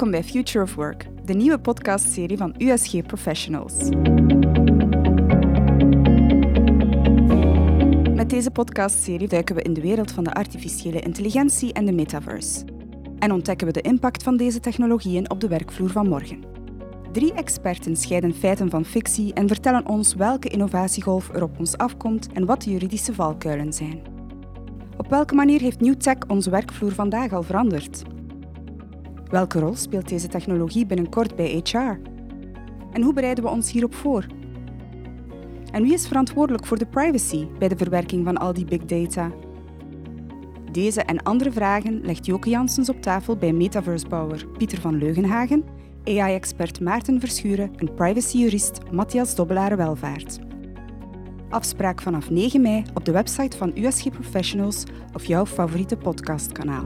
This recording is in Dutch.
Welkom bij Future of Work, de nieuwe podcastserie van USG Professionals. Met deze podcastserie duiken we in de wereld van de artificiële intelligentie en de metaverse. En ontdekken we de impact van deze technologieën op de werkvloer van morgen. Drie experten scheiden feiten van fictie en vertellen ons welke innovatiegolf er op ons afkomt en wat de juridische valkuilen zijn. Op welke manier heeft New Tech onze werkvloer vandaag al veranderd? Welke rol speelt deze technologie binnenkort bij HR? En hoe bereiden we ons hierop voor? En wie is verantwoordelijk voor de privacy bij de verwerking van al die big data? Deze en andere vragen legt Joke Janssens op tafel bij metaversebouwer Pieter van Leugenhagen, AI-expert Maarten Verschuren en privacyjurist Matthias Dobbelare-Welvaart. Afspraak vanaf 9 mei op de website van USG Professionals of jouw favoriete podcastkanaal.